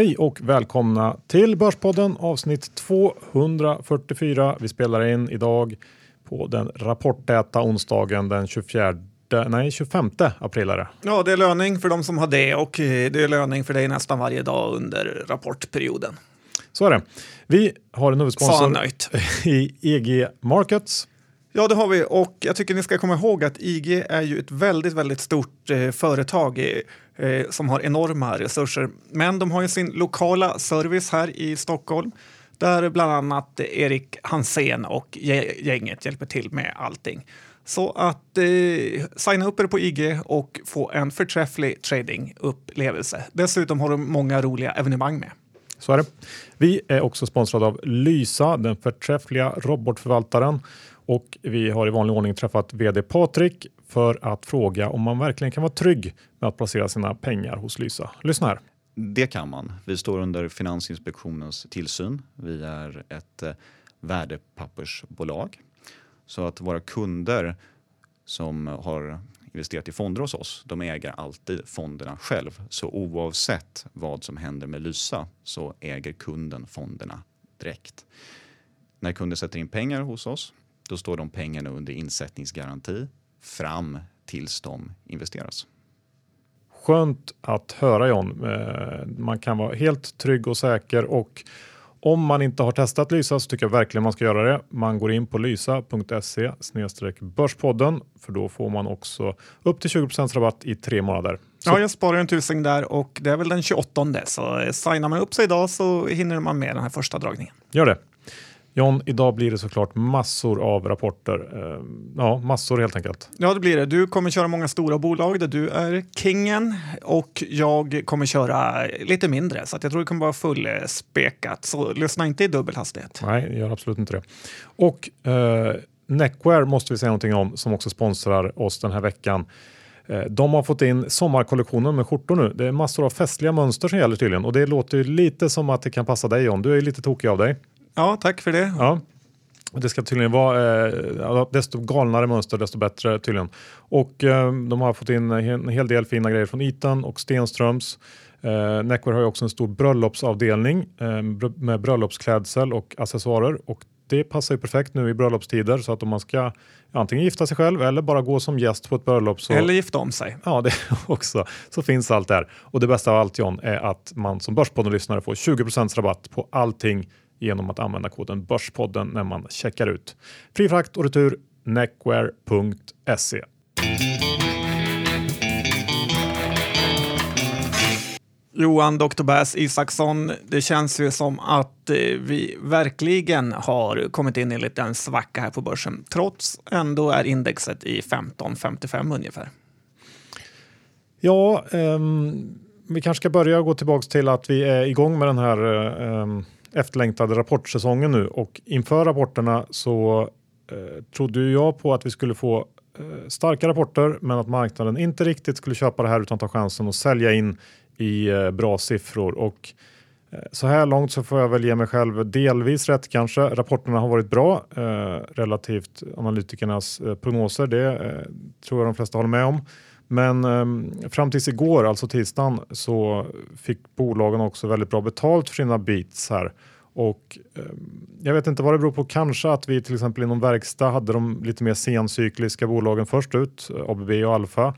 Hej och välkomna till Börspodden avsnitt 244. Vi spelar in idag på den rapporttäta onsdagen den 24 nej, 25 april är det. Ja, det är löning för de som har det och eh, det är löning för dig nästan varje dag under rapportperioden. Så är det. Vi har en huvudsponsor i EG Markets. Ja, det har vi och jag tycker ni ska komma ihåg att IG är ju ett väldigt, väldigt stort eh, företag eh, som har enorma resurser. Men de har ju sin lokala service här i Stockholm där bland annat Erik Hansén och gänget hjälper till med allting. Så att eh, signa upp er på IG och få en förträfflig tradingupplevelse. Dessutom har de många roliga evenemang med. Så är det. Vi är också sponsrade av Lysa, den förträffliga robotförvaltaren. Och vi har i vanlig ordning träffat vd Patrik för att fråga om man verkligen kan vara trygg med att placera sina pengar hos Lysa. Lyssna här. Det kan man. Vi står under Finansinspektionens tillsyn. Vi är ett eh, värdepappersbolag. Så att våra kunder som har investerat i fonder hos oss, de äger alltid fonderna själv. Så oavsett vad som händer med Lysa så äger kunden fonderna direkt. När kunden sätter in pengar hos oss, då står de pengarna under insättningsgaranti fram tills de investeras. Skönt att höra John. Eh, man kan vara helt trygg och säker och om man inte har testat Lysa så tycker jag verkligen man ska göra det. Man går in på lysa.se börspodden för då får man också upp till 20 rabatt i tre månader. Så. Ja, jag sparar en tusing där och det är väl den 28 så signar man upp sig idag så hinner man med den här första dragningen. Gör det. John, idag blir det såklart massor av rapporter. Eh, ja, massor helt enkelt. Ja, det blir det. Du kommer köra många stora bolag där du är kingen och jag kommer köra lite mindre så jag tror det kommer vara fullspekat. Så lyssna inte i dubbel hastighet. Nej, gör absolut inte det. Och eh, Neckwear måste vi säga någonting om som också sponsrar oss den här veckan. Eh, de har fått in sommarkollektionen med skjortor nu. Det är massor av festliga mönster som gäller tydligen och det låter lite som att det kan passa dig John. Du är lite tokig av dig. Ja, tack för det. Ja. Det ska tydligen vara eh, desto galnare mönster desto bättre tydligen. Och eh, de har fått in en hel del fina grejer från Eton och Stenströms. Eh, Neckwear har ju också en stor bröllopsavdelning eh, med bröllopsklädsel och accessoarer och det passar ju perfekt nu i bröllopstider så att om man ska antingen gifta sig själv eller bara gå som gäst på ett bröllop. Så, eller gifta om sig. Ja, det också. Så finns allt där. Och det bästa av allt John är att man som Börspodden-lyssnare får 20% rabatt på allting genom att använda koden Börspodden när man checkar ut. Fri frakt och retur neckwear.se. Johan Dr. Bass Isaksson, det känns ju som att eh, vi verkligen har kommit in i en liten svacka här på börsen, trots ändå är indexet i 15,55 ungefär. Ja, um, vi kanske ska börja gå tillbaka till att vi är igång med den här um, efterlängtade rapportsäsongen nu och inför rapporterna så eh, trodde jag på att vi skulle få eh, starka rapporter men att marknaden inte riktigt skulle köpa det här utan ta chansen och sälja in i eh, bra siffror. Och eh, så här långt så får jag väl ge mig själv delvis rätt kanske. Rapporterna har varit bra eh, relativt analytikernas eh, prognoser. Det eh, tror jag de flesta håller med om. Men eh, fram tills igår, alltså tisdagen, så fick bolagen också väldigt bra betalt för sina beats här. Och eh, jag vet inte vad det beror på. Kanske att vi till exempel inom verkstad hade de lite mer sencykliska bolagen först ut, eh, ABB och Alfa.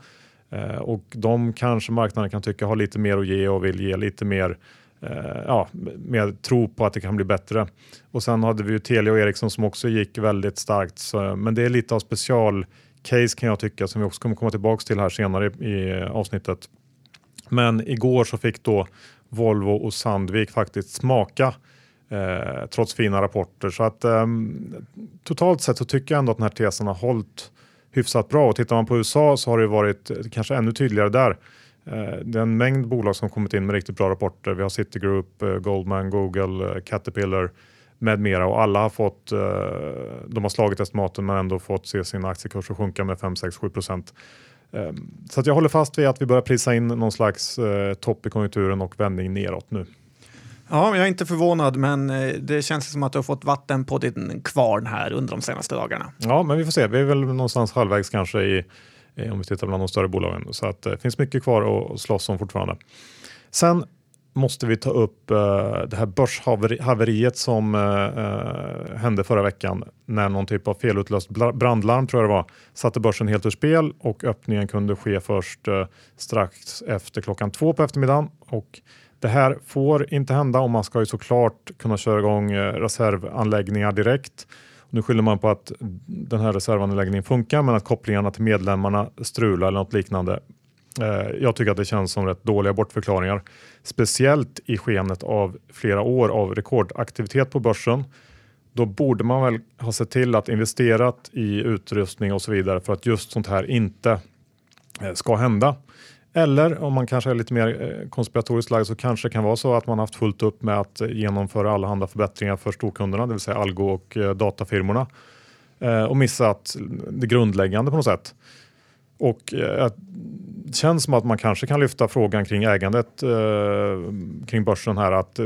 Eh, och de kanske marknaden kan tycka har lite mer att ge och vill ge lite mer eh, ja, mer tro på att det kan bli bättre. Och sen hade vi ju Telia och Ericsson som också gick väldigt starkt. Så, men det är lite av special case kan jag tycka som vi också kommer komma tillbaks till här senare i, i avsnittet. Men igår så fick då Volvo och Sandvik faktiskt smaka eh, trots fina rapporter. Så att eh, totalt sett så tycker jag ändå att den här tesen har hållit hyfsat bra och tittar man på USA så har det varit eh, kanske ännu tydligare där. Eh, det är en mängd bolag som kommit in med riktigt bra rapporter. Vi har Citigroup, eh, Goldman, Google, eh, Caterpillar med mera och alla har fått, eh, de har slagit estimaten men ändå fått se sina aktiekurser sjunka med 5, 6, 7 procent. Ehm, så jag håller fast vid att vi börjar prisa in någon slags eh, topp i konjunkturen och vändning neråt nu. Ja, jag är inte förvånad, men eh, det känns som att du har fått vatten på din kvarn här under de senaste dagarna. Ja, men vi får se. Vi är väl någonstans halvvägs kanske i, om vi tittar bland de större bolagen. Så att det finns mycket kvar att slåss om fortfarande. Sen måste vi ta upp uh, det här börshaveriet som uh, hände förra veckan när någon typ av felutlöst brandlarm tror jag det var satte börsen helt ur spel och öppningen kunde ske först uh, strax efter klockan två på eftermiddagen. Och det här får inte hända och man ska ju såklart kunna köra igång reservanläggningar direkt. Nu skyller man på att den här reservanläggningen funkar men att kopplingarna till medlemmarna strular eller något liknande. Eh, jag tycker att det känns som rätt dåliga bortförklaringar. Speciellt i skenet av flera år av rekordaktivitet på börsen. Då borde man väl ha sett till att investerat i utrustning och så vidare för att just sånt här inte eh, ska hända. Eller om man kanske är lite mer eh, konspiratoriskt lagd så kanske det kan vara så att man haft fullt upp med att genomföra allehanda förbättringar för storkunderna, det vill säga Algo och datafirmorna och missat det grundläggande på något sätt. Och det känns som att man kanske kan lyfta frågan kring ägandet eh, kring börsen här att eh,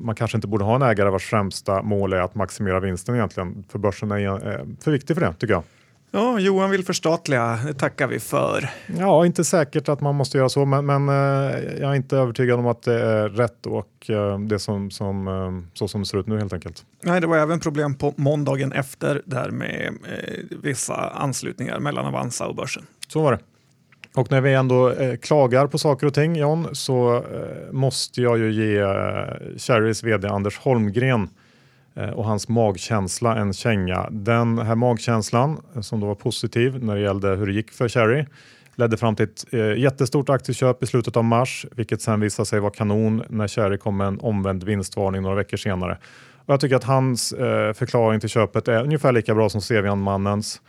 man kanske inte borde ha en ägare vars främsta mål är att maximera vinsten egentligen. För börsen är eh, för viktig för det tycker jag. Ja, Johan vill förstatliga, det tackar vi för. Ja, inte säkert att man måste göra så, men, men jag är inte övertygad om att det är rätt och det som, som, så som det ser ut nu helt enkelt. Nej, det var även problem på måndagen efter där med eh, vissa anslutningar mellan Avanza och börsen. Så var det. Och när vi ändå eh, klagar på saker och ting John så eh, måste jag ju ge eh, Cherrys vd Anders Holmgren eh, och hans magkänsla en känga. Den här magkänslan eh, som då var positiv när det gällde hur det gick för Cherry ledde fram till ett eh, jättestort aktieköp i slutet av mars, vilket sen visade sig vara kanon när Cherry kom med en omvänd vinstvarning några veckor senare. Och jag tycker att hans eh, förklaring till köpet är ungefär lika bra som Sevian-mannens.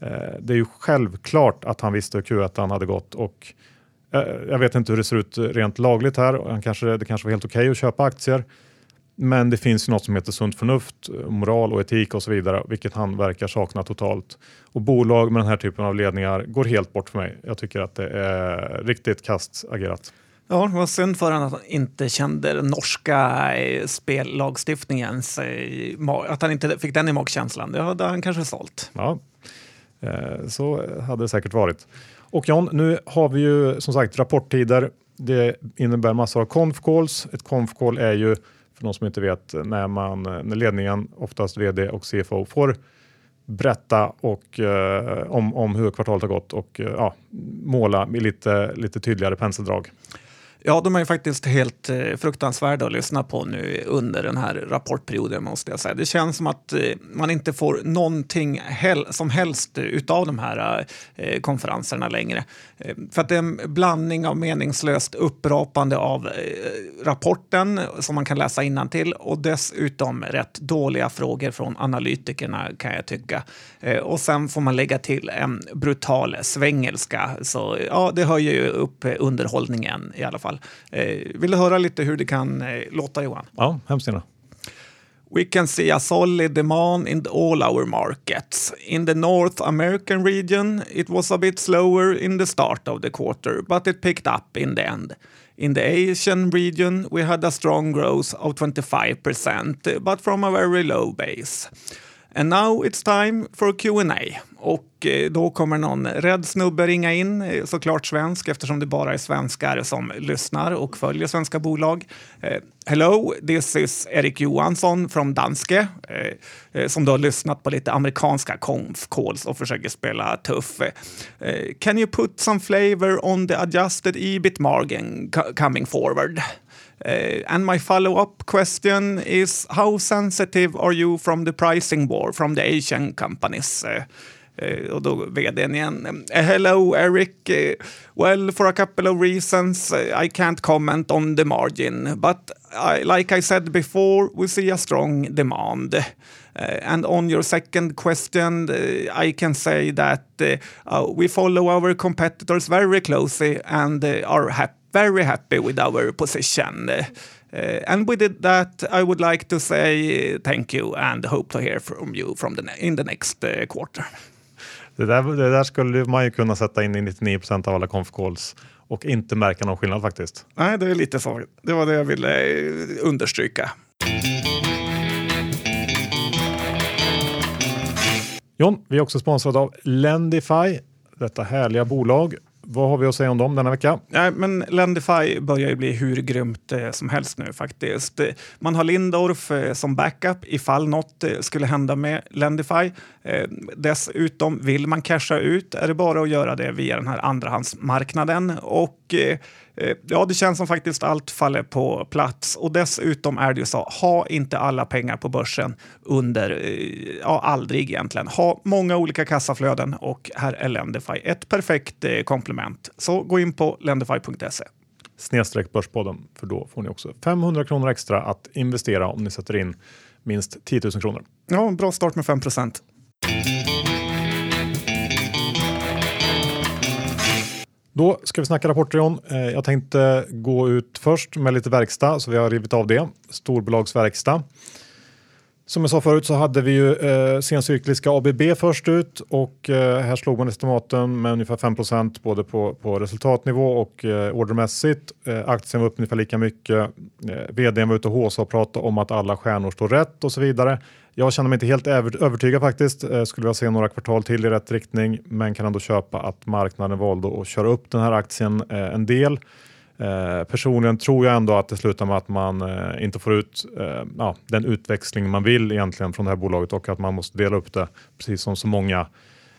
Eh, det är ju självklart att han visste hur Q1 hade gått och eh, jag vet inte hur det ser ut rent lagligt här. Han kanske, det kanske var helt okej okay att köpa aktier. Men det finns ju något som heter sunt förnuft, moral och etik och så vidare, vilket han verkar sakna totalt. Och bolag med den här typen av ledningar går helt bort för mig. Jag tycker att det är riktigt kast agerat. Ja, det var synd för honom att han inte kände den norska eh, spellagstiftningen, att han inte fick den i magkänslan. Det hade han kanske sålt. Ja, Eh, Eh, så hade det säkert varit. Och John, nu har vi ju som sagt rapporttider. Det innebär massor av conf calls. Ett conf call är ju för de som inte vet när, man, när ledningen, oftast vd och CFO, får berätta och, eh, om, om hur kvartalet har gått och eh, ja, måla med lite, lite tydligare penseldrag. Ja, de är ju faktiskt helt eh, fruktansvärda att lyssna på nu under den här rapportperioden måste jag säga. Det känns som att eh, man inte får någonting hel som helst utav de här eh, konferenserna längre. Eh, för att det är en blandning av meningslöst upprapande av eh, rapporten som man kan läsa till och dessutom rätt dåliga frågor från analytikerna kan jag tycka. Eh, och sen får man lägga till en brutal svengelska. Så ja, det höjer ju upp underhållningen i alla fall fall. Eh, vill du höra lite hur det kan eh, låta Johan? Ja, hemskt gärna. We can see a solid demand in all our markets. In the North American region, it was a bit slower in the start of the quarter, but it picked up in the end. In the Asian region, we had a strong growth of 25%, but from a very low base. And now it's time for Q&A. Och eh, då kommer någon rädd snubbe ringa in, eh, såklart svensk eftersom det bara är svenskar som lyssnar och följer svenska bolag. Uh, hello, this is Erik Johansson från Danske uh, som då har lyssnat på lite amerikanska conf calls och försöker spela tuff. Uh, can you put some flavor on the adjusted ebit margin coming forward? Uh, and my follow-up question is how sensitive are you from the pricing war from the Asian companies? Uh, uh, och då vdn igen. Uh, hello Eric. Uh, well, for a couple of reasons uh, I can't comment on the margin, but I, like I said before, we see a strong demand. and on your second question, I can say that we follow our competitors very closely and are happy very happy with our position. Uh, and with that, I would like to say thank you and hope to hear from you from the in the next uh, quarter. Det där, det där skulle man ju kunna sätta in i 99 av alla conf calls och inte märka någon skillnad faktiskt. Nej, det är lite så. Det var det jag ville eh, understryka. John, vi är också sponsrade av Lendify, detta härliga bolag vad har vi att säga om dem denna vecka? Nej, men Lendify börjar ju bli hur grymt eh, som helst nu faktiskt. Eh, man har Lindorf eh, som backup ifall något eh, skulle hända med Lendify. Eh, dessutom, vill man casha ut är det bara att göra det via den här andrahandsmarknaden. Och eh, ja, det känns som faktiskt allt faller på plats. Och dessutom är det ju så, ha inte alla pengar på börsen under, eh, ja, aldrig egentligen. Ha många olika kassaflöden och här är Lendify ett perfekt eh, komplement. Så gå in på lendify.se snedstreck Börspodden för då får ni också 500 kronor extra att investera om ni sätter in minst 10 000 kronor. Ja, bra start med 5 procent. Då ska vi snacka rapporter John. Eh, jag tänkte gå ut först med lite verkstad så vi har rivit av det. Storbolagsverkstad. Som jag sa förut så hade vi ju eh, sencykliska ABB först ut och eh, här slog man estimaten med ungefär 5% både på, på resultatnivå och eh, ordermässigt. Eh, aktien var upp ungefär lika mycket. Eh, vdn var ute och håsade och pratade om att alla stjärnor står rätt och så vidare. Jag känner mig inte helt övertygad faktiskt. Eh, skulle vilja se några kvartal till i rätt riktning men kan ändå köpa att marknaden valde att köra upp den här aktien eh, en del. Eh, personligen tror jag ändå att det slutar med att man inte får ut ja, den utväxling man vill egentligen från det här bolaget och att man måste dela upp det precis som så många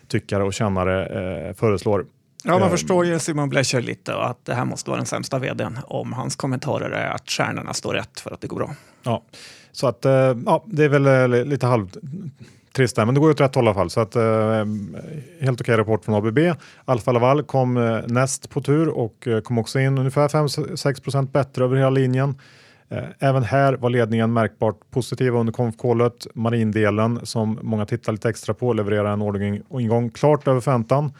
tyckare och kännare föreslår. Ja, man förstår ju Simon Blecher lite och att det här måste vara den sämsta vdn om hans kommentarer är att stjärnorna står rätt för att det går bra. Ja, så att eh, ja, det är väl eh, lite halvtrist där, men det går åt rätt håll i alla fall. Så att, eh, helt okej rapport från ABB. Alfa Laval kom eh, näst på tur och eh, kom också in ungefär 5-6% bättre över hela linjen. Eh, även här var ledningen märkbart positiva under konfkålet. Marindelen som många tittar lite extra på levererar en orderingång klart över förväntan.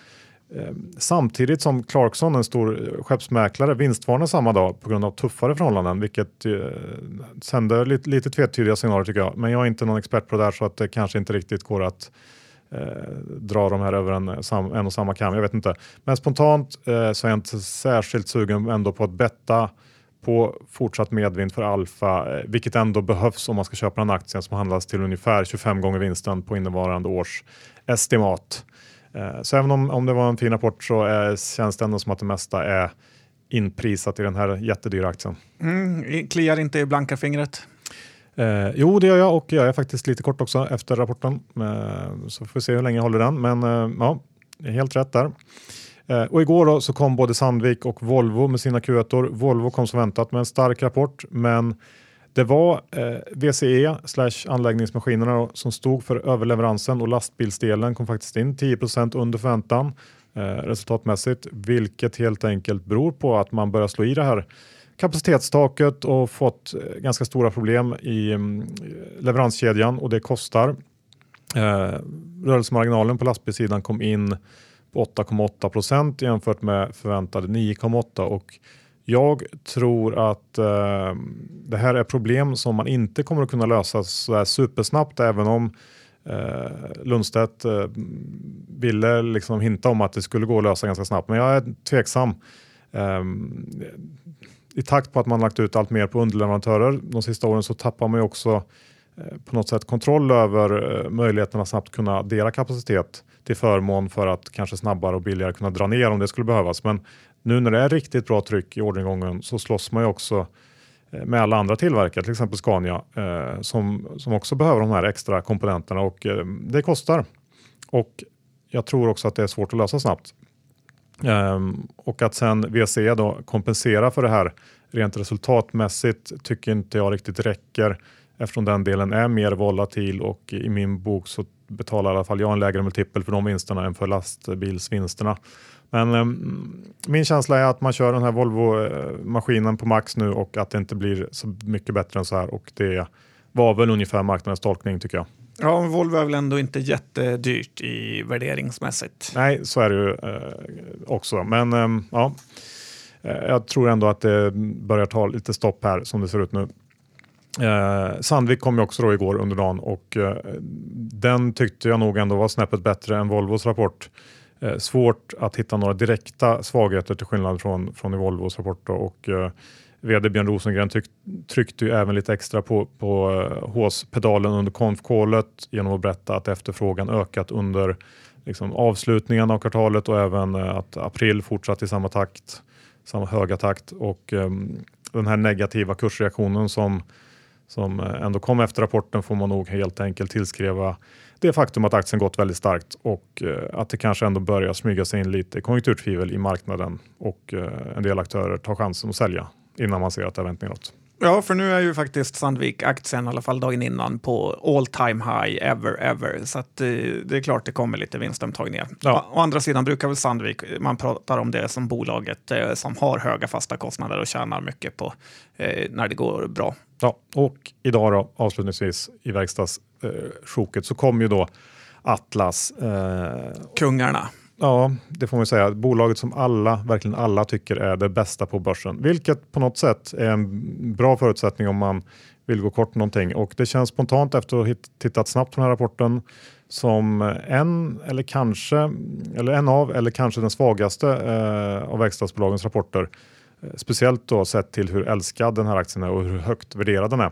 Ehm, samtidigt som Clarkson, en stor eh, skeppsmäklare, vinstvarnar samma dag på grund av tuffare förhållanden, vilket eh, sänder lite, lite tvetydiga signaler tycker jag. Men jag är inte någon expert på det där så att det kanske inte riktigt går att eh, dra de här över en, eh, sam, en och samma kam. Jag vet inte. Men spontant eh, så är jag inte särskilt sugen ändå på att betta på fortsatt medvind för Alfa, eh, vilket ändå behövs om man ska köpa en aktie som handlas till ungefär 25 gånger vinsten på innevarande års estimat. Eh, så även om, om det var en fin rapport så är, känns det ändå som att det mesta är inprisat i den här jättedyra aktien. Mm, kliar inte i blanka fingret? Eh, jo, det gör jag och jag är faktiskt lite kort också efter rapporten. Eh, så får vi se hur länge jag håller den. Men eh, ja, helt rätt där. Eh, och igår då så kom både Sandvik och Volvo med sina Q1. Volvo kom som väntat med en stark rapport, men det var eh, VCE slash anläggningsmaskinerna då, som stod för överleveransen och lastbilsdelen kom faktiskt in 10% under förväntan eh, resultatmässigt, vilket helt enkelt beror på att man börjar slå i det här kapacitetstaket och fått eh, ganska stora problem i mm, leveranskedjan och det kostar. Eh, rörelsemarginalen på lastbilssidan kom in på 8,8% jämfört med förväntade 9,8 och jag tror att eh, det här är problem som man inte kommer att kunna lösa så supersnabbt även om eh, Lundstedt eh, ville liksom hinta om att det skulle gå att lösa ganska snabbt. Men jag är tveksam. Eh, I takt på att man lagt ut allt mer på underleverantörer de sista åren så tappar man ju också Eh, på något sätt kontroll över eh, möjligheten att snabbt kunna addera kapacitet till förmån för att kanske snabbare och billigare kunna dra ner om det skulle behövas. Men nu när det är riktigt bra tryck i orderingången så slåss man ju också eh, med alla andra tillverkare, till exempel Scania, eh, som, som också behöver de här extra komponenterna och eh, det kostar. Och jag tror också att det är svårt att lösa snabbt. Ehm, och att sen VCE då kompenserar för det här rent resultatmässigt tycker inte jag riktigt räcker eftersom den delen är mer volatil och i min bok så betalar i alla fall jag en lägre multipel för de vinsterna än för lastbilsvinsterna. Men eh, min känsla är att man kör den här Volvo-maskinen på max nu och att det inte blir så mycket bättre än så här och det var väl ungefär marknadens tolkning tycker jag. Ja, Volvo är väl ändå inte jättedyrt i värderingsmässigt. Nej, så är det ju eh, också. Men eh, ja, eh, jag tror ändå att det börjar ta lite stopp här som det ser ut nu. Eh, Sandvik kom ju också då igår under dagen och eh, den tyckte jag nog ändå var snäppet bättre än Volvos rapport. Eh, svårt att hitta några direkta svagheter till skillnad från, från i Volvos rapport. Då, och, eh, VD Björn Rosengren tyck, tryckte ju även lite extra på, på eh, håspedalen under konfkålet genom att berätta att efterfrågan ökat under liksom avslutningen av kvartalet och även eh, att april fortsatt i samma takt, samma höga takt och ehm, den här negativa kursreaktionen som, som eh, ändå kom efter rapporten får man nog helt enkelt tillskriva det faktum att aktien gått väldigt starkt och eh, att det kanske ändå börjar smyga sig in lite konjunkturtvivel i marknaden och eh, en del aktörer tar chansen att sälja innan man ser att det har vänt neråt. Ja, för nu är ju faktiskt Sandvik-aktien i alla fall dagen innan på all time high ever ever. Så att, eh, det är klart det kommer lite vinstomtagningar. Ja. Å, å andra sidan brukar väl Sandvik, man pratar om det som bolaget eh, som har höga fasta kostnader och tjänar mycket på eh, när det går bra. Ja, och idag då avslutningsvis i verkstadssjoket så kom ju då Atlas. Eh, Kungarna. Ja, det får man säga. Bolaget som alla, verkligen alla tycker är det bästa på börsen, vilket på något sätt är en bra förutsättning om man vill gå kort någonting. Och det känns spontant efter att ha tittat snabbt på den här rapporten som en eller kanske, eller en av, eller kanske den svagaste eh, av verkstadsbolagens rapporter. Eh, speciellt då sett till hur älskad den här aktien är och hur högt värderad den är.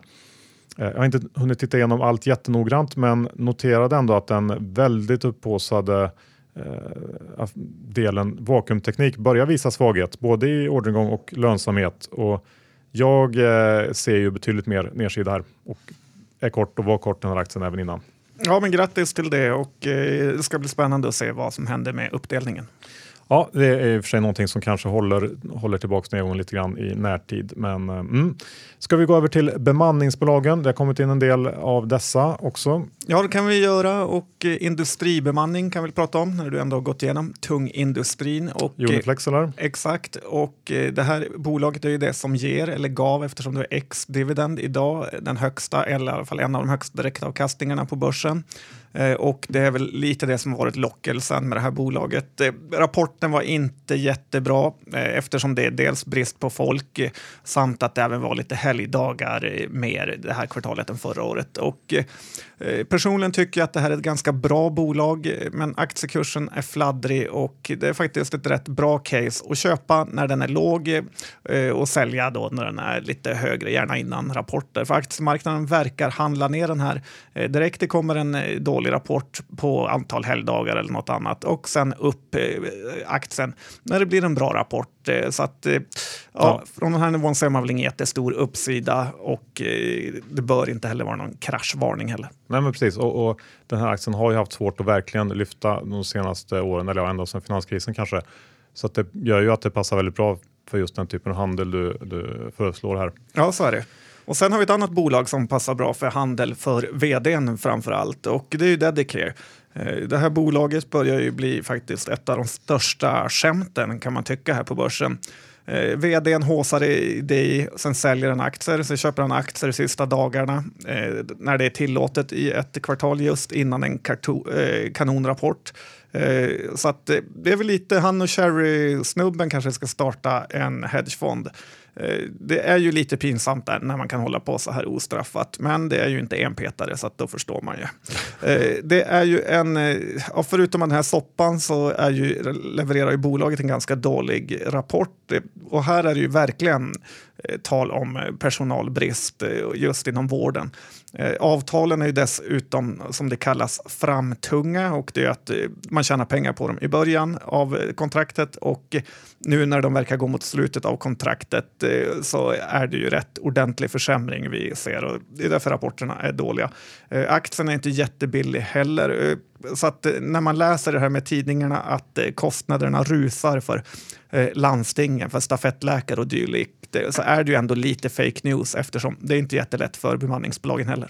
Eh, jag har inte hunnit titta igenom allt jättenoggrant men noterade ändå att den väldigt upphåsade Eh, delen vakuumteknik börjar visa svaghet både i orderingång och lönsamhet. Och jag eh, ser ju betydligt mer nedsida här och är kort och var kort den här aktien även innan. Ja, men grattis till det och eh, det ska bli spännande att se vad som händer med uppdelningen. Ja, det är i och för sig någonting som kanske håller, håller tillbaka nedgången lite grann i närtid. Men eh, mm. Ska vi gå över till bemanningsbolagen? Det har kommit in en del av dessa också. Ja, det kan vi göra och eh, industribemanning kan vi prata om när du ändå har gått igenom tungindustrin. Och, eh, Uniflex eller? Exakt, och det här bolaget är ju det som ger eller gav eftersom det är ex-dividend idag den högsta eller i alla fall en av de högsta direktavkastningarna på börsen. Eh, och det är väl lite det som varit lockelsen med det här bolaget. Eh, rapporten var inte jättebra eh, eftersom det är dels brist på folk samt att det även var lite helgdagar mer det här kvartalet än förra året. Och Eh, personligen tycker jag att det här är ett ganska bra bolag, eh, men aktiekursen är fladdrig och det är faktiskt ett rätt bra case att köpa när den är låg eh, och sälja då när den är lite högre, gärna innan rapporter. För aktiemarknaden verkar handla ner den här direkt. Det kommer en dålig rapport på antal helgdagar eller något annat och sen upp aktien när det blir en bra rapport. Eh, så att, eh, ja, ja. Från den här nivån ser man väl ingen jättestor uppsida och eh, det bör inte heller vara någon kraschvarning heller. Nej, men precis. Och, och, den här aktien har ju haft svårt att verkligen lyfta de senaste åren, eller ända sedan finanskrisen kanske. Så att det gör ju att det passar väldigt bra för just den typen av handel du, du föreslår här. Ja, så är det. Och sen har vi ett annat bolag som passar bra för handel för vdn framför allt och det är ju Dedicare. Eh, det här bolaget börjar ju bli faktiskt ett av de största skämten kan man tycka här på börsen. Eh, vdn håsar i det, sen säljer han aktier, sen köper han aktier de sista dagarna eh, när det är tillåtet i ett kvartal just innan en eh, kanonrapport. Eh, så att eh, det är väl lite han och Cherry-snubben kanske ska starta en hedgefond. Eh, det är ju lite pinsamt där när man kan hålla på så här ostraffat, men det är ju inte enpetare så att då förstår man ju. Eh, det är ju en, eh, förutom den här soppan så är ju, levererar ju bolaget en ganska dålig rapport och här är det ju verkligen tal om personalbrist just inom vården. Eh, avtalen är ju dessutom som det kallas framtunga och det är att eh, man tjänar pengar på dem i början av eh, kontraktet och nu när de verkar gå mot slutet av kontraktet så är det ju rätt ordentlig försämring vi ser och det är därför rapporterna är dåliga. Aktien är inte jättebillig heller. Så att när man läser det här med tidningarna att kostnaderna rusar för landstingen, för stafettläkare och dylikt, så är det ju ändå lite fake news eftersom det är inte jättelätt för bemanningsbolagen heller.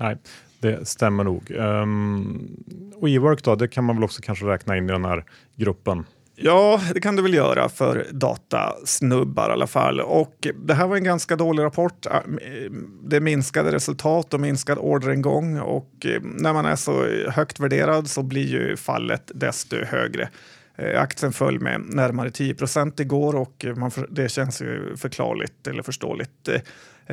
Nej, det stämmer nog. Um, och e-work då, det kan man väl också kanske räkna in i den här gruppen? Ja, det kan du väl göra för datasnubbar i alla fall. Och det här var en ganska dålig rapport. Äh, det minskade resultat och minskad orderingång och eh, när man är så högt värderad så blir ju fallet desto högre. Eh, Aktien föll med närmare 10 procent igår och man, det känns ju förklarligt eller förståeligt. Eh,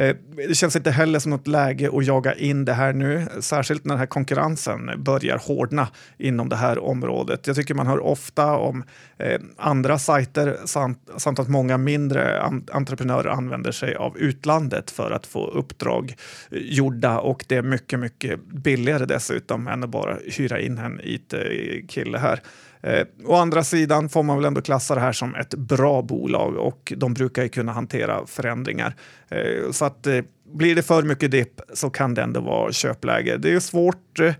eh, det känns inte heller som något läge att jaga in det här nu, särskilt när den här konkurrensen börjar hårdna inom det här området. Jag tycker man hör ofta om andra sajter samt, samt, att många mindre entreprenörer använder sig av utlandet för att få uppdrag gjorda och det är mycket, mycket billigare dessutom än att bara hyra in en IT-kille här. Eh, å andra sidan får man väl ändå klassa det här som ett bra bolag och de brukar ju kunna hantera förändringar. Eh, så att eh, blir det för mycket dipp så kan det ändå vara köpläge. Det är svårt eh,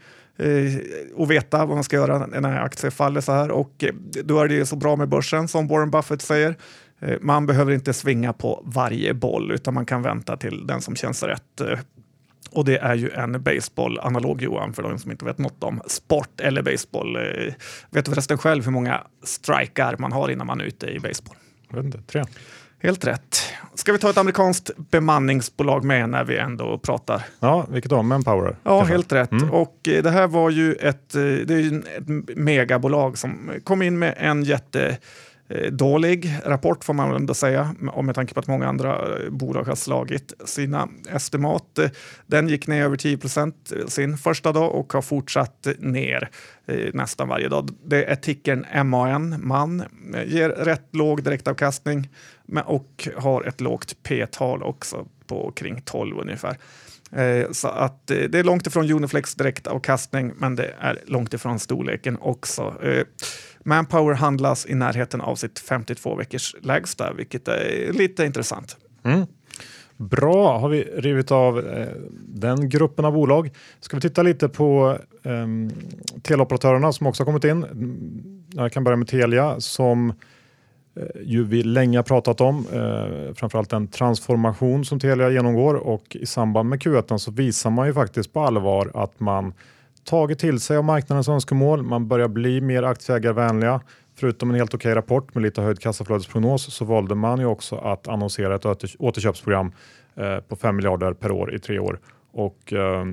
att veta vad man ska göra när aktier faller så här och eh, då är det ju så bra med börsen som Warren Buffett säger. Eh, man behöver inte svinga på varje boll utan man kan vänta till den som känns rätt eh, och det är ju en baseball-analog Johan, för de som inte vet något om sport eller baseball. Eh, vet du förresten själv hur många strikar man har innan man är ute i baseball? Jag vet inte, tre. Helt rätt. Ska vi ta ett amerikanskt bemanningsbolag med när vi ändå pratar? Ja, vilket då? Manpower? Ja, kanske. helt rätt. Mm. Och eh, det här var ju ett, eh, det är ett megabolag som kom in med en jätte Eh, dålig rapport får man väl ändå säga, om med tanke på att många andra eh, bolag har slagit sina estimat. Eh, den gick ner över 10 procent sin första dag och har fortsatt ner nästan varje dag. Det är tickern MAN, man, ger rätt låg direktavkastning och har ett lågt P-tal också på kring 12 ungefär. Så att det är långt ifrån Uniflex direktavkastning, men det är långt ifrån storleken också. Manpower handlas i närheten av sitt 52 veckors lägsta, vilket är lite intressant. Mm. Bra, har vi rivit av eh, den gruppen av bolag. Ska vi titta lite på eh, teleoperatörerna som också har kommit in. Mm, jag kan börja med Telia som eh, ju vi länge har pratat om. Eh, framförallt den transformation som Telia genomgår och i samband med Q1 så visar man ju faktiskt på allvar att man tagit till sig av marknadens önskemål. Man börjar bli mer aktieägarvänliga. Förutom en helt okej rapport med lite höjd kassaflödesprognos så valde man ju också att annonsera ett återköpsprogram eh, på 5 miljarder per år i tre år. Och, eh,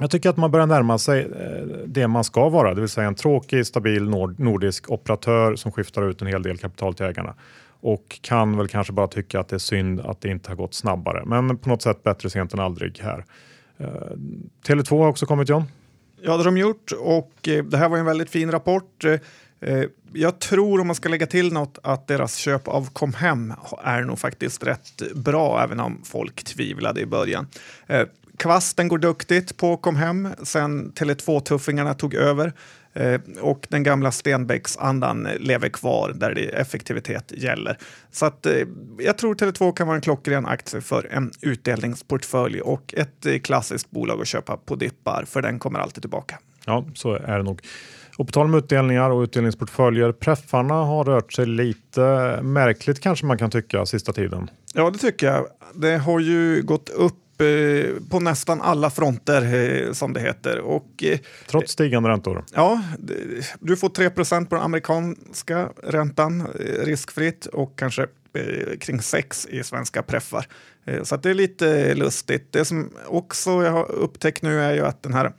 jag tycker att man börjar närma sig eh, det man ska vara, det vill säga en tråkig, stabil nordisk operatör som skiftar ut en hel del kapital till ägarna och kan väl kanske bara tycka att det är synd att det inte har gått snabbare. Men på något sätt bättre sent än aldrig här. Tele2 har också kommit John. Ja, det har de gjort och eh, det här var en väldigt fin rapport. Eh, eh, jag tror om man ska lägga till något att deras köp av Comhem är nog faktiskt rätt bra, även om folk tvivlade i början. Kvasten går duktigt på Comhem sen Tele2-tuffingarna tog över. Eh, och den gamla Stenbecks-andan lever kvar där det effektivitet gäller. Så att, eh, jag tror Tele2 kan vara en klockren aktie för en utdelningsportfölj och ett eh, klassiskt bolag att köpa på dippar, för den kommer alltid tillbaka. Ja, så är det nog. Och på tal om utdelningar och utdelningsportföljer, preffarna har rört sig lite märkligt kanske man kan tycka sista tiden. Ja, det tycker jag. Det har ju gått upp Eh, på nästan alla fronter eh, som det heter. Och, eh, Trots stigande räntor? Ja, du får 3% på den amerikanska räntan riskfritt och kanske kring 6 i svenska preffar. Så det är lite lustigt. Det som också jag har upptäckt nu är ju att den här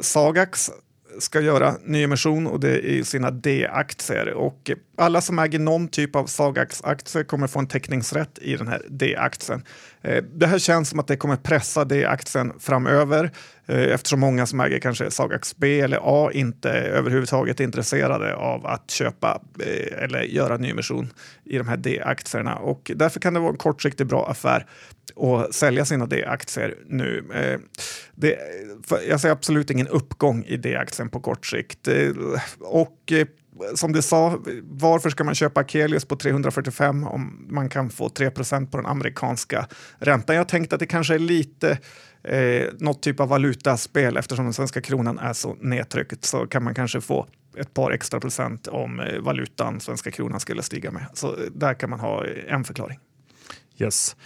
Sagax ska göra nyemission och det är i sina D-aktier. Och alla som äger någon typ av Sagax-aktier kommer få en teckningsrätt i den här D-aktien. Eh, det här känns som att det kommer pressa D-aktien framöver eh, eftersom många som äger kanske Sagax B eller A inte överhuvudtaget är intresserade av att köpa eh, eller göra nyemission i de här D-aktierna. Och därför kan det vara en kortsiktigt bra affär att sälja sina D-aktier nu. Det, jag ser absolut ingen uppgång i D-aktien på kort sikt. Eh, och eh, som du sa, varför ska man köpa Akelius på 345 om man kan få 3% på den amerikanska räntan? Jag tänkte att det kanske är lite eh, något typ av valutaspel eftersom den svenska kronan är så nedtryckt så kan man kanske få ett par extra procent om eh, valutan svenska kronan skulle stiga med. Så där kan man ha en förklaring. Yes.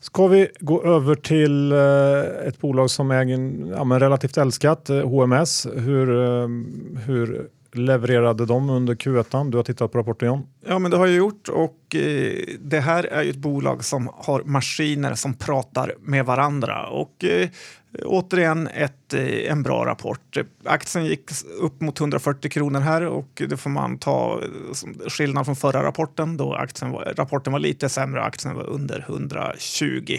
Ska vi gå över till eh, ett bolag som är ja, relativt älskat, eh, HMS. Hur, eh, hur levererade de under Q1? Du har tittat på rapporten John? Ja, men det har jag gjort och eh, det här är ju ett bolag som har maskiner som pratar med varandra och eh, återigen ett, eh, en bra rapport. Aktien gick upp mot 140 kronor här och det får man ta som skillnad från förra rapporten då aktien var, rapporten var lite sämre och aktien var under 120.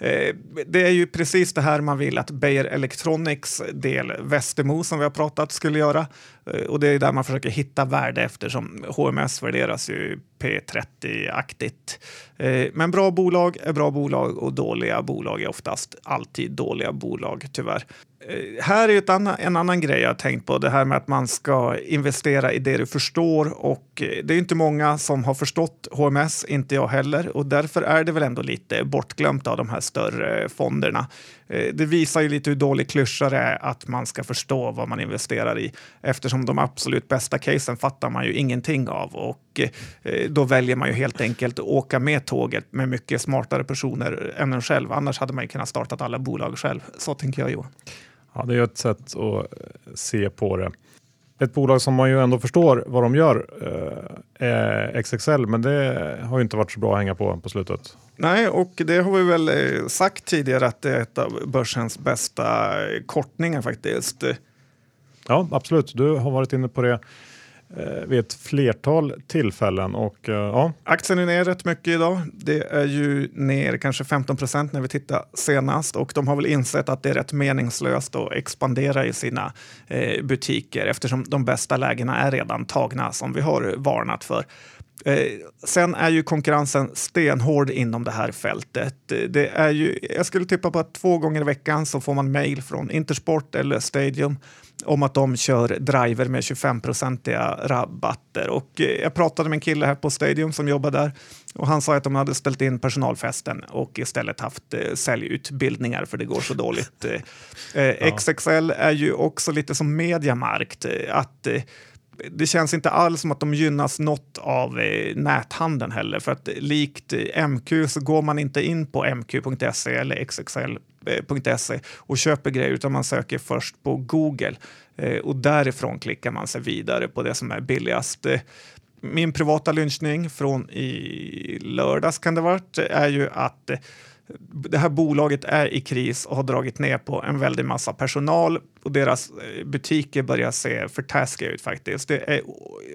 Eh, det är ju precis det här man vill att Beijer Electronics del Västermo som vi har pratat skulle göra. Eh, och det är där man försöker hitta värde eftersom HMS värderas ju P30-aktigt. Eh, men bra bolag är bra bolag och dåliga bolag är oftast alltid dåliga bolag tyvärr. Eh, här är ett annan, en annan grej jag har tänkt på, det här med att man ska investera i det du förstår. Och eh, det är inte många som har förstått HMS, inte jag heller. Och därför är det väl ändå lite bortglömt av de här större fonderna. Eh, det visar ju lite hur dålig klyscha det är att man ska förstå vad man investerar i eftersom de absolut bästa casen fattar man ju ingenting av och då väljer man ju helt enkelt att åka med tåget med mycket smartare personer än en själv. Annars hade man ju kunnat starta alla bolag själv. Så tänker jag Johan. Ja, det är ett sätt att se på det ett bolag som man ju ändå förstår vad de gör eh, är XXL, men det har ju inte varit så bra att hänga på på slutet. Nej, och det har vi väl eh, sagt tidigare att det är ett av börsens bästa kortningar faktiskt. Ja, absolut. Du har varit inne på det Eh, Eh, vid ett flertal tillfällen. Och, eh, ja. Aktien är ner rätt mycket idag. Det är ju ner kanske 15 procent när vi tittar senast och de har väl insett att det är rätt meningslöst att expandera i sina eh, butiker eftersom de bästa lägena är redan tagna som vi har varnat för. Eh, sen är ju konkurrensen stenhård inom det här fältet. Det är ju, jag skulle tippa på att två gånger i veckan så får man mejl från Intersport eller Stadium om att de kör driver med 25-procentiga rabatter. Och eh, jag pratade med en kille här på Stadium som jobbar där och han sa att de hade ställt in personalfesten och istället haft eh, säljutbildningar för det går så dåligt. Eh, eh. XXL är ju också lite som Mediamarkt. Eh, att eh, det känns inte alls som att de gynnas något av eh, näthandeln heller. För att likt MQ så går man inte in på mq.se eller Eh, xxl.se och köper grejer utan man söker först på Google eh, och därifrån klickar man sig vidare på det som är billigast. Eh, min privata lynchning från i lördags kan det varit är ju att det här bolaget är i kris och har dragit ner på en väldig massa personal och deras eh, butiker börjar se för taskiga ut faktiskt. Det är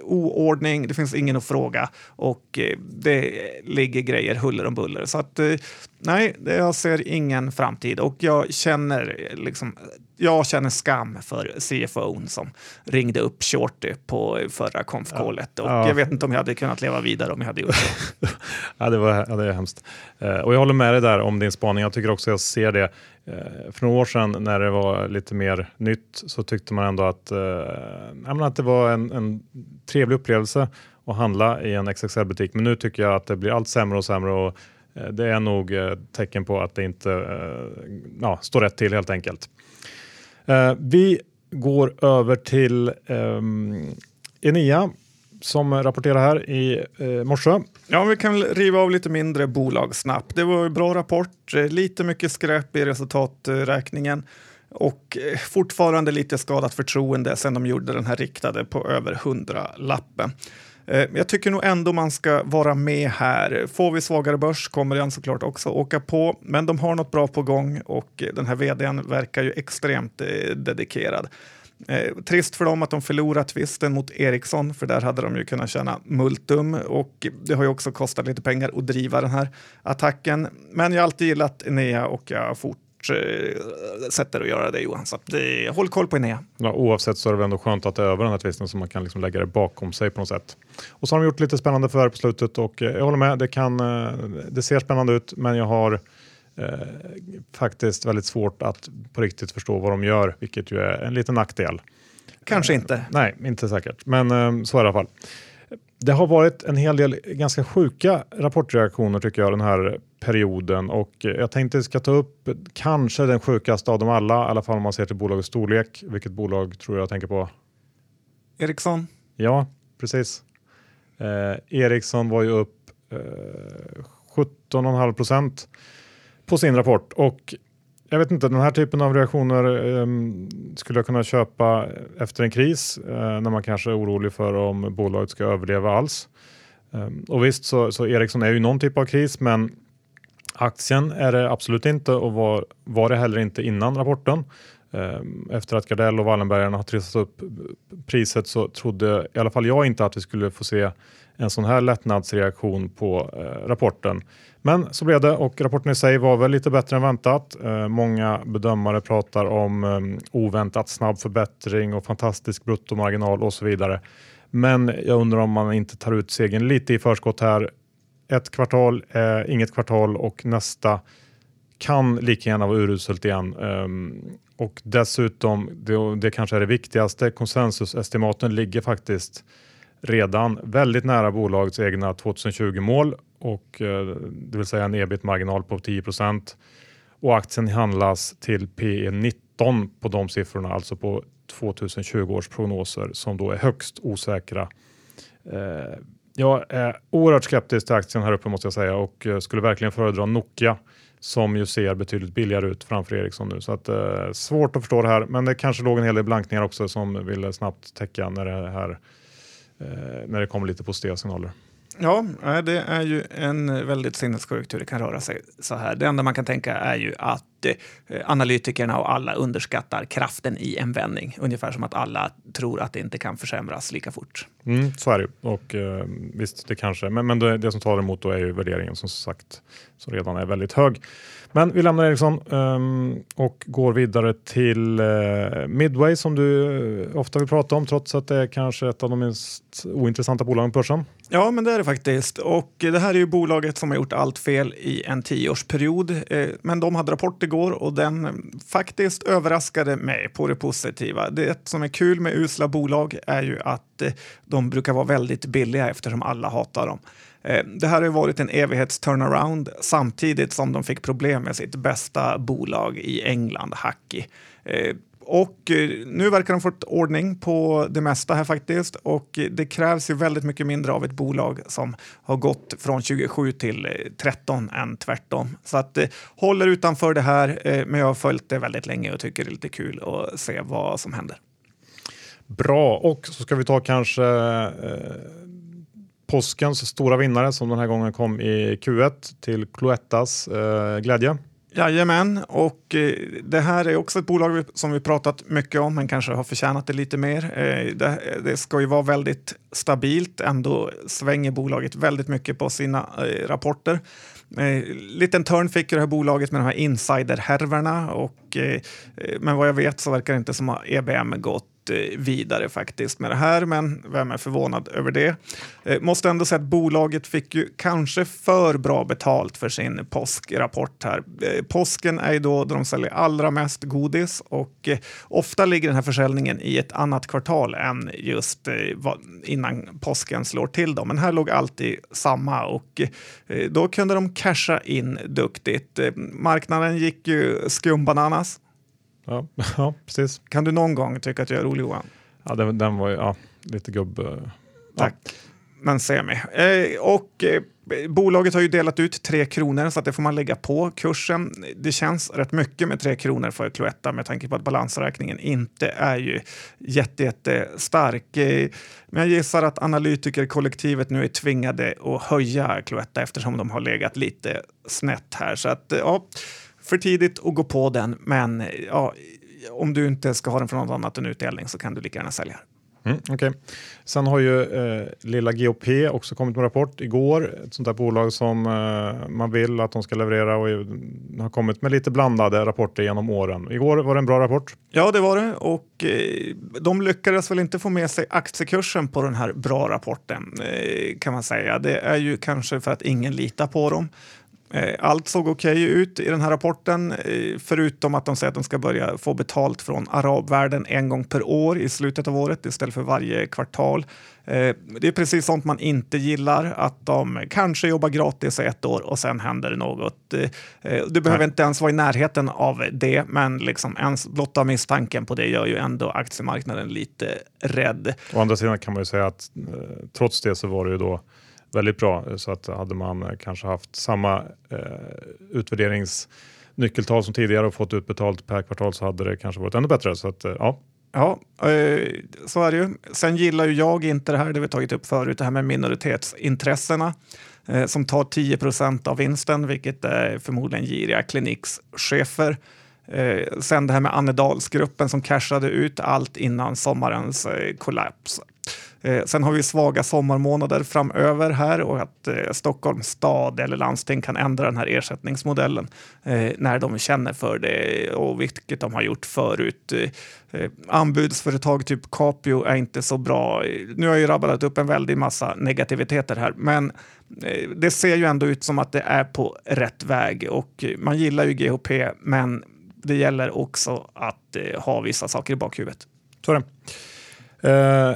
oordning, det finns ingen att fråga och eh, det ligger grejer huller om buller. Så att eh, nej, jag ser ingen framtid och jag känner liksom jag känner skam för CFO som ringde upp Shorty på förra konfkålet ja. och ja. jag vet inte om jag hade kunnat leva vidare om jag hade gjort det. ja, det, var, ja, det är hemskt. och jag håller med dig där om din spaning. Jag tycker också jag ser det Eh, för några år sedan när det var lite mer nytt så tyckte man ändå att, eh, att det var en, en trevlig upplevelse att handla i en XXL-butik. Men nu tycker jag att det blir allt sämre och sämre och eh, det är nog eh, tecken på att det inte eh, ja, står rätt till helt enkelt. Eh, vi går över till ehm, Enea som rapporterar här i eh, morse. Ja, vi kan riva av lite mindre bolag snabbt. Det var en bra rapport, eh, lite mycket skräp i resultaträkningen och eh, fortfarande lite skadat förtroende sen de gjorde den här riktade på över 100-lappen. Eh, jag tycker nog ändå man ska vara med här. Får vi svagare börs kommer den såklart också åka på, men de har något bra på gång och den här vdn verkar ju extremt dedikerad. Eh, trist för dem att de förlorat tvisten mot Ericsson, för där hade de ju kunnat tjäna multum och det har ju också kostat lite pengar att driva den här attacken. Men jag har alltid gillat Enea och jag fortsätter eh, att göra det Johan. Så att, eh, håll koll på Enea. Ja, oavsett så är det väl ändå skönt att det är över den här tvisten så man kan liksom lägga det bakom sig på något sätt. Och så har de gjort lite spännande förvärv på slutet och eh, jag håller med, det, kan, eh, det ser spännande ut men jag har eh, faktiskt väldigt svårt att på riktigt förstå vad de gör, vilket ju är en liten nackdel. Kanske inte. Nej, inte säkert, men eh, så är det i alla fall. Det har varit en hel del ganska sjuka rapportreaktioner tycker jag den här perioden och jag tänkte ska ta upp kanske den sjukaste av dem alla, i alla fall om man ser till bolagets storlek. Vilket bolag tror jag tänker på? Ericsson. Ja, precis. Eh, Ericsson var ju upp eh, 17,5 procent på sin rapport. Och jag vet inte, den här typen av reaktioner eh, skulle jag kunna köpa efter en kris eh, när man kanske är orolig för om bolaget ska överleva alls. Eh, och visst, så, så Ericsson är ju någon typ av kris, men Aktien är det absolut inte och var, var det heller inte innan rapporten. Ehm, efter att Gardell och Wallenbergarna har trissat upp priset så trodde i alla fall jag inte att vi skulle få se en sån här lättnadsreaktion på eh, rapporten. Men så blev det och rapporten i sig var väl lite bättre än väntat. Eh, många bedömare pratar om eh, oväntat snabb förbättring och fantastisk bruttomarginal och så vidare. Men jag undrar om man inte tar ut segern lite i förskott här. Ett kvartal är inget kvartal och nästa kan lika gärna vara uruselt igen. Ehm, och dessutom, det, det kanske är det viktigaste, konsensusestimaten ligger faktiskt redan väldigt nära bolagets egna 2020 mål och eh, det vill säga en ebit-marginal på 10% och aktien handlas till P 19 på de siffrorna, alltså på 2020 års prognoser som då är högst osäkra. Eh, jag är oerhört skeptisk till aktien här uppe måste jag säga och eh, skulle verkligen föredra Nokia som ju ser betydligt billigare ut framför Ericsson nu. Så att, eh, svårt att förstå det här, men det kanske låg en hel del blankningar också som ville snabbt täcka när det, här, eh, när det kommer lite positiva signaler. Ja, det är ju en väldigt sinnessjuk hur det kan röra sig så här. Det enda man kan tänka är ju att eh, analytikerna och alla underskattar kraften i en vändning. Ungefär som att alla tror att det inte kan försämras lika fort. Mm, så är det och eh, visst, det kanske, men, men det, det som talar emot då är ju värderingen som sagt som redan är väldigt hög. Men vi lämnar Ericsson um, och går vidare till uh, Midway som du eh, ofta vill prata om trots att det är kanske ett av de minst ointressanta bolagen på börsen. Ja, men det är det faktiskt. Och det här är ju bolaget som har gjort allt fel i en tioårsperiod. Eh, men de hade rapport igår och den faktiskt överraskade mig på det positiva. Det som är kul med usla bolag är ju att de brukar vara väldigt billiga eftersom alla hatar dem. Eh, det här har varit en evighets-turnaround samtidigt som de fick problem med sitt bästa bolag i England, Hacky. Eh, och eh, nu verkar de fått ordning på det mesta här faktiskt och det krävs ju väldigt mycket mindre av ett bolag som har gått från 27 till 13 än tvärtom. Så att håller utanför det här, men jag har följt det väldigt länge och tycker det är lite kul att se vad som händer. Bra, och så ska vi ta kanske påskens stora vinnare som den här gången kom i Q1 till Cloettas eh, glädje. Jajamän, och eh, det här är också ett bolag som vi pratat mycket om, men kanske har förtjänat det lite mer. Eh, det, det, ska ju vara väldigt stabilt, ändå svänger bolaget väldigt mycket på sina eh, rapporter. Eh, liten törn fick det här bolaget med de här insiderhärvorna, och, eh, eh, men vad jag vet så verkar det inte som att EBM gått Eh, vidare faktiskt med det här, men vem är förvånad över det? Eh, måste ändå säga att bolaget fick ju kanske för bra betalt för sin påskrapport här. Eh, påsken är ju då de säljer allra mest godis och eh, ofta ligger den här försäljningen i ett annat kvartal än just eh, innan påsken slår till. Dem. Men här låg alltid samma och då kunde de casha in duktigt. Marknaden gick ju skumbananas Ja, ja, precis. Kan du någon gång tycka att jag är rolig Johan? Ja, den, den var ju ja, lite gubb... Tack. Ja. Men semi. Eh, och eh, bolaget har ju delat ut tre kronor så att det får man lägga på kursen. Det känns rätt mycket med tre kronor för Cloetta med tanke på att balansräkningen inte är ju jättestark. Eh, men jag gissar att analytikerkollektivet nu är tvingade att höja Cloetta eftersom de har legat lite snett här. Så att ja, för tidigt att gå på den, men ja, om du inte ska ha den för något annat än utdelning så kan du lika gärna sälja. Mm, okay. Sen har ju eh, lilla GOP också kommit med rapport igår. Ett sånt där bolag som eh, man vill att de ska leverera och har kommit med lite blandade rapporter genom åren. Igår var det en bra rapport. Ja, det var det och eh, de lyckades väl inte få med sig aktiekursen på den här bra rapporten eh, kan man säga. Det är ju kanske för att ingen litar på dem. Eh, allt såg okej okay ut i den här rapporten, eh, förutom att de säger att de ska börja få betalt från arabvärlden en gång per år i slutet av året istället för varje kvartal. Eh, det är precis sånt man inte gillar, att de kanske jobbar gratis i ett år och sen händer det något. Du behöver Nej. inte ens vara i närheten av det, men liksom ens blotta misstanken på det gör ju ändå aktiemarknaden lite rädd. Å andra sidan kan man ju säga att trots det så var det ju då väldigt bra. Så att hade man kanske haft samma eh, utvärderingsnyckeltal som tidigare och fått utbetalt per kvartal så hade det kanske varit ännu bättre. Så att, eh, ja. Ja, eh, så är det ju. Sen gillar ju jag inte det här, det vi tagit upp förut, det här med minoritetsintressena. Eh, som tar 10 procent av vinsten, vilket är förmodligen giriga klinikschefer. Eh, sen det här med Annedalsgruppen som cashade ut allt innan sommarens eh, kollaps. Eh, sen har vi svaga sommarmånader framöver här och att eh, Stockholms stad eller landsting kan ändra den här ersättningsmodellen eh, när de känner för det och vilket de har gjort förut. Eh, eh anbudsföretag typ Capio är inte så bra. Nu har jag ju rabblat upp en väldig massa negativiteter här, men eh, det ser ju ändå ut som att det är på rätt väg och man gillar ju GHP, men det gäller också att eh, ha vissa saker i bakhuvudet. Så är det. Eh,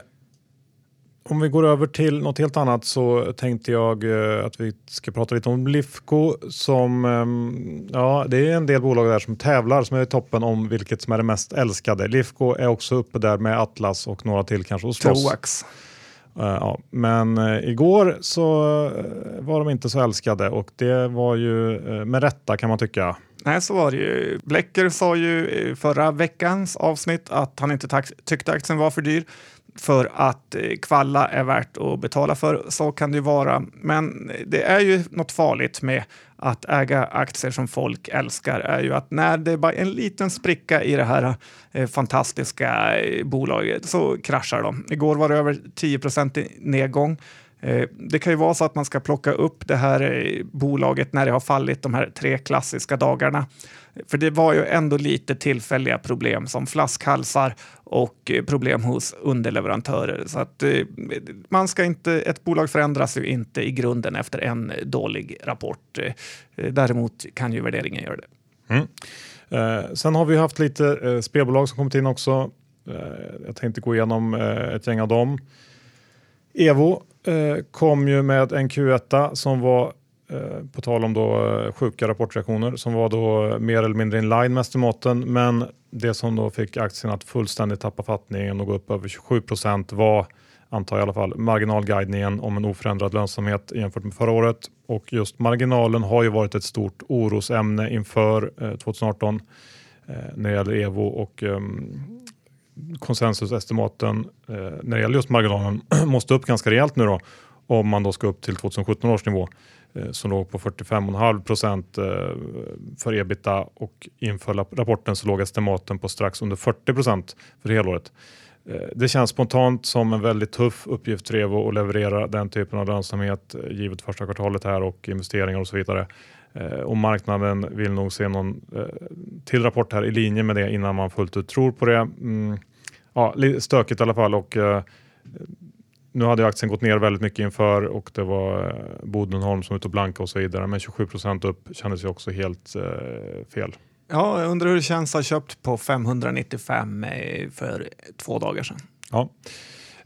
om vi går över till något helt annat så tänkte jag eh, att vi ska prata lite om Lifco som, ehm, ja det är en del bolag där som tävlar som är i toppen om vilket som är det mest älskade. Lifco är också uppe där med Atlas och några till kanske och slåss. Troax. Uh, ja. Men uh, igår så var de inte så älskade och det var ju med rätta kan man tycka. Nej, så var det ju. Blecker sa ju i förra veckans avsnitt att han inte tyckte aktien var för dyr för att eh, kvalla är värt att betala för. Så kan det ju vara. Men det är ju något farligt med att äga aktier som folk älskar är ju att när det är bara en liten spricka i det här eh, fantastiska eh, bolaget så kraschar de. Igår var det över 10 i nedgång. Eh, det kan ju vara så att man ska plocka upp det här bolaget när det har fallit de här tre klassiska dagarna. För det var ju ändå lite tillfälliga problem som flaskhalsar och eh, problem hos underleverantörer. Så att eh, man ska inte, ett bolag förändras ju inte i grunden efter en dålig rapport. Eh, däremot kan ju värderingen göra det. Mm. Eh, sen har vi haft lite eh, spelbolag som kommit in också. Eh, jag tänkte gå igenom ett gäng av dem. Evo kom ju med en Q1 som var Eh, på tal om då eh, sjuka rapportreaktioner som var då eh, mer eller mindre in line med estimaten. Men det som då fick aktien att fullständigt tappa fattningen och gå upp över 27 procent var, antar jag i alla fall, marginalguidningen om en oförändrad lönsamhet jämfört med förra året. Och just marginalen har ju varit ett stort orosämne inför 2018 eh, när det gäller Evo och ehm, konsensusestimaten när det gäller just marginalen måste upp ganska rejält nu då om man då ska upp till 2017 års nivå. Eh, som låg på 45,5 procent eh, för ebita och inför rapporten så låg estimaten på strax under 40 procent för helåret. Eh, det känns spontant som en väldigt tuff uppgift för Evo att leverera den typen av lönsamhet givet första kvartalet här och investeringar och så vidare. Och marknaden vill nog se någon till rapport här i linje med det innan man fullt ut tror på det. Mm, ja, stökigt i alla fall och nu hade aktien gått ner väldigt mycket inför och det var eh, Bodenholm som var ute och blanka och så vidare. Men 27 procent upp kändes ju också helt eh, fel. Ja, jag undrar hur det känns att ha köpt på 595 eh, för två dagar sedan. Ja.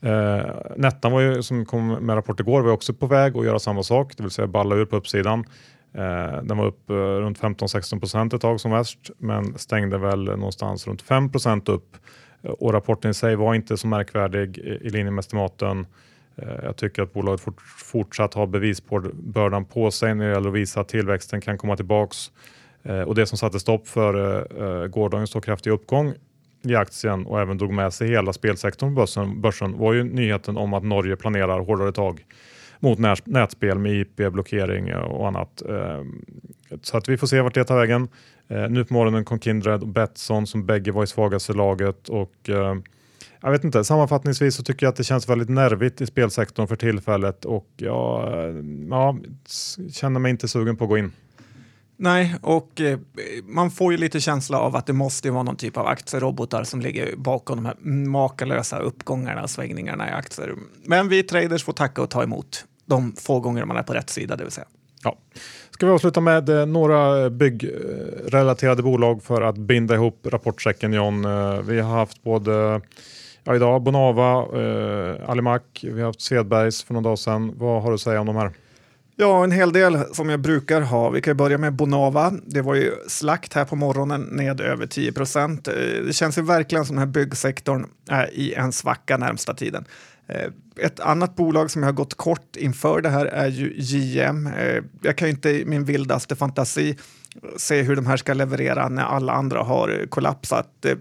Eh, Nettan var ju, som kom med rapport igår var också på väg att göra samma sak, det vill säga balla ur på uppsidan. Eh, den var upp eh, runt 15-16 procent ett tag som värst, men stängde väl någonstans runt 5 procent upp och rapporten i sig var inte så märkvärdig i linje med estimaten. Eh, jag tycker att bolaget fort, fortsatt har bevisbördan på sig när det gäller att visa att tillväxten kan komma tillbaks. Eh, och det som satte stopp för eh, gårdagens så kraftiga uppgång i aktien och även drog med sig hela spelsektorn på börsen, börsen var ju nyheten om att Norge planerar hårdare tag mot nätspel med IP-blockering och annat. Så att vi får se vart det tar vägen. Eh, nu på morgonen kom Kindred och Betsson som bägge var i svagaste laget och eh, jag vet inte, sammanfattningsvis så tycker jag att det känns väldigt nervigt i spelsektorn för tillfället och jag ja, känner mig inte sugen på att gå in. Nej, och eh, man får ju lite känsla av att det måste vara någon typ av aktierobotar som ligger bakom de här makalösa uppgångarna och svängningarna i aktier. Men vi traders får tacka och ta emot de få gånger man är på rätt sida, det vill säga. Ja. Ska vi avsluta med eh, några eh, byggrelaterade bolag för att binda ihop rapportsäcken John. Eh, vi har haft både ja, idag Bonava, eh, Alimak, vi har haft Svedbergs för några dagar sedan. Vad har du att säga om de här? Ja, en hel del som jag brukar ha. Vi kan börja med Bonava. Det var ju slakt här på morgonen, ned över 10 procent. Det känns ju verkligen som den här byggsektorn är i en svacka närmsta tiden. Ett annat bolag som jag har gått kort inför det här är ju JM. Eh, jag kan ju inte i min vildaste fantasi se hur de här ska leverera när alla andra har kollapsat. Eh,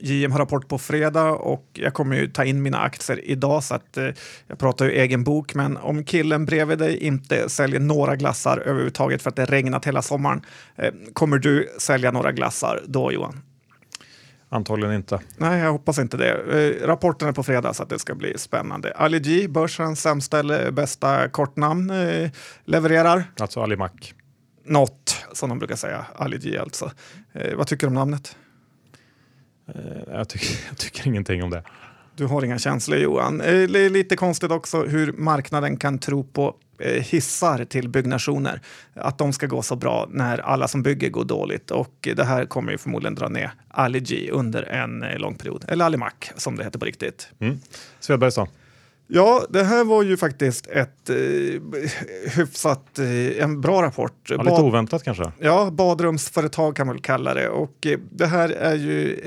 JM har rapport på fredag och jag kommer ju ta in mina aktier idag så att eh, jag pratar ju egen bok. Men om killen bredvid dig inte säljer några glassar överhuvudtaget för att det regnat hela sommaren, eh, kommer du sälja några glassar då Johan? Antagligen inte. Nej, jag hoppas inte det. Eh, rapporten är på fredag så att det ska bli spännande. Ali G, börsens sämsta eller bästa kortnamn, eh, levererar. Alltså Ali Mac. Något, som de brukar säga. Ali G alltså. Eh, vad tycker du om namnet? Jag, tycker, jag tycker ingenting om det. Du har inga känslor Johan. Eh, Det är lite konstigt också hur marknaden kan tro på eh, hissar till byggnationer. Att de ska gå så bra när alla som bygger går dåligt. Och det här kommer ju förmodligen dra ner G under en eh, lång period. Eller Ali Mac som det heter på riktigt. Mm. Svedberg sa. Ja, det här var ju faktiskt ett eh, hyfsat, eh, en bra rapport. Ja, lite Bad- oväntat kanske. Ja, badrumsföretag kan man väl kalla det. Och eh, det här är ju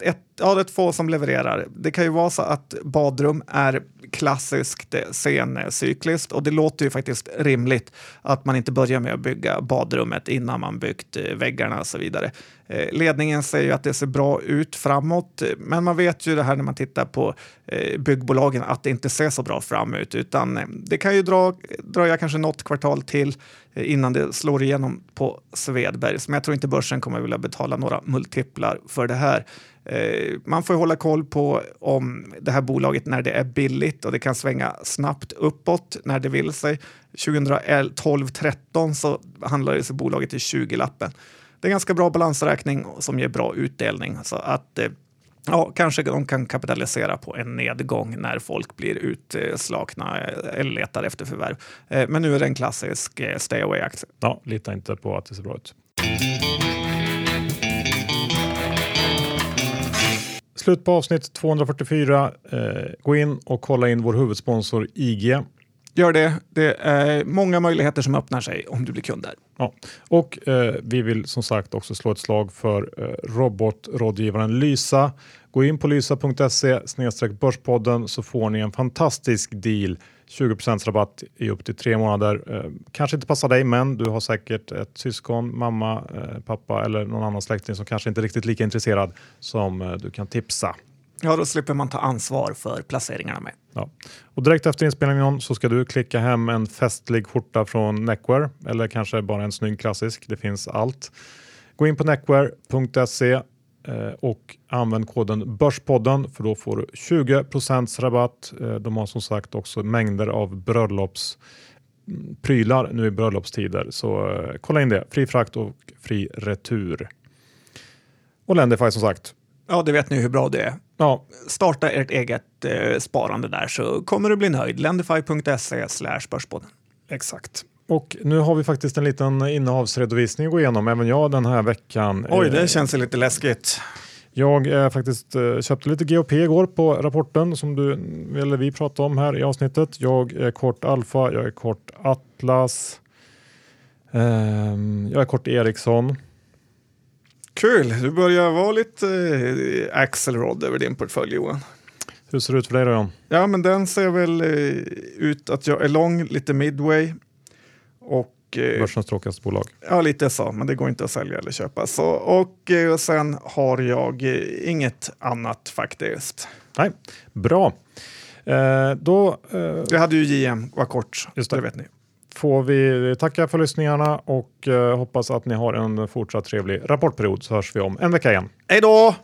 ett, ja, det är två som levererar. Det kan ju vara så att badrum är klassiskt scencykliskt sencykliskt och det låter ju faktiskt rimligt att man inte börjar med att bygga badrummet innan man byggt eh, väggarna och så vidare. Eh, ledningen säger ju att det ser bra ut framåt, men man vet ju det här när man tittar på eh, byggbolagen att det inte ser så bra framåt, utan det kan ju dra, dröja kanske något kvartal till innan det slår igenom på Svedbergs. Men jag tror inte börsen kommer vilja betala några multiplar för det här. Eh, man får hålla koll på om det här bolaget när det är billigt och det kan svänga snabbt uppåt när det vill sig. 2012-13 så handlade sig bolaget i 20-lappen. Det är ganska bra balansräkning som ger bra utdelning. Så att eh, Ja, kanske de kan kapitalisera på en nedgång när folk blir utslakna eller letar efter förvärv. Eh, men nu är det en klassisk stay away-aktie. Ja, lita inte på att det ser bra ut. Slut på avsnitt 244. Eh, gå in och kolla in vår huvudsponsor IG. Gör det. Det är många möjligheter som öppnar sig om du blir kund där. Ja. Och eh, vi vill som sagt också slå ett slag för eh, robotrådgivaren Lysa. Gå in på lysa.se börspodden så får ni en fantastisk deal. 20% rabatt i upp till tre månader. Eh, kanske inte passar dig, men du har säkert ett syskon, mamma, eh, pappa eller någon annan släkting som kanske inte är riktigt lika intresserad som eh, du kan tipsa. Ja, då slipper man ta ansvar för placeringarna med. Ja. Och direkt efter inspelningen så ska du klicka hem en festlig skjorta från Neckwear eller kanske bara en snygg klassisk. Det finns allt. Gå in på neckwear.se och använd koden Börspodden för då får du 20 rabatt. Eh, De har som sagt också mängder av bröllops mm, prylar nu i bröllopstider. Så eh, kolla in det. Fri frakt och fri retur. Och Lendify som sagt. Ja, det vet ni hur bra det är. Ja, Starta ert eget eh, sparande där så kommer du bli nöjd. Lendify.se slash börspodden. Exakt. Och nu har vi faktiskt en liten innehavsredovisning att gå igenom, även jag den här veckan. Oj, Eh, det känns ju lite läskigt. Jag eh, faktiskt eh, köpte lite GOP igår på rapporten som du, eller vi pratade om här i avsnittet. Jag är kort Alfa, jag är kort Atlas, ehm, jag är kort Ericsson. Kul, du börjar vara lite eh, axelrod över din portfölj Johan. Hur ser det ut för dig då Jan? Ja, men den ser väl eh, ut att jag är lång, lite midway. Och eh, Börsens tråkigaste bolag. ja, lite så, men det går inte att sälja eller köpa. Så, och eh, sen har jag eh, inget annat faktiskt. Nej, bra. Eh, då eh, Jag hade ju JM, var kort, Just det. det vet ni. får vi tacka för lyssningarna och eh, hoppas att ni har en fortsatt trevlig rapportperiod så hörs vi om en vecka igen. Hej då!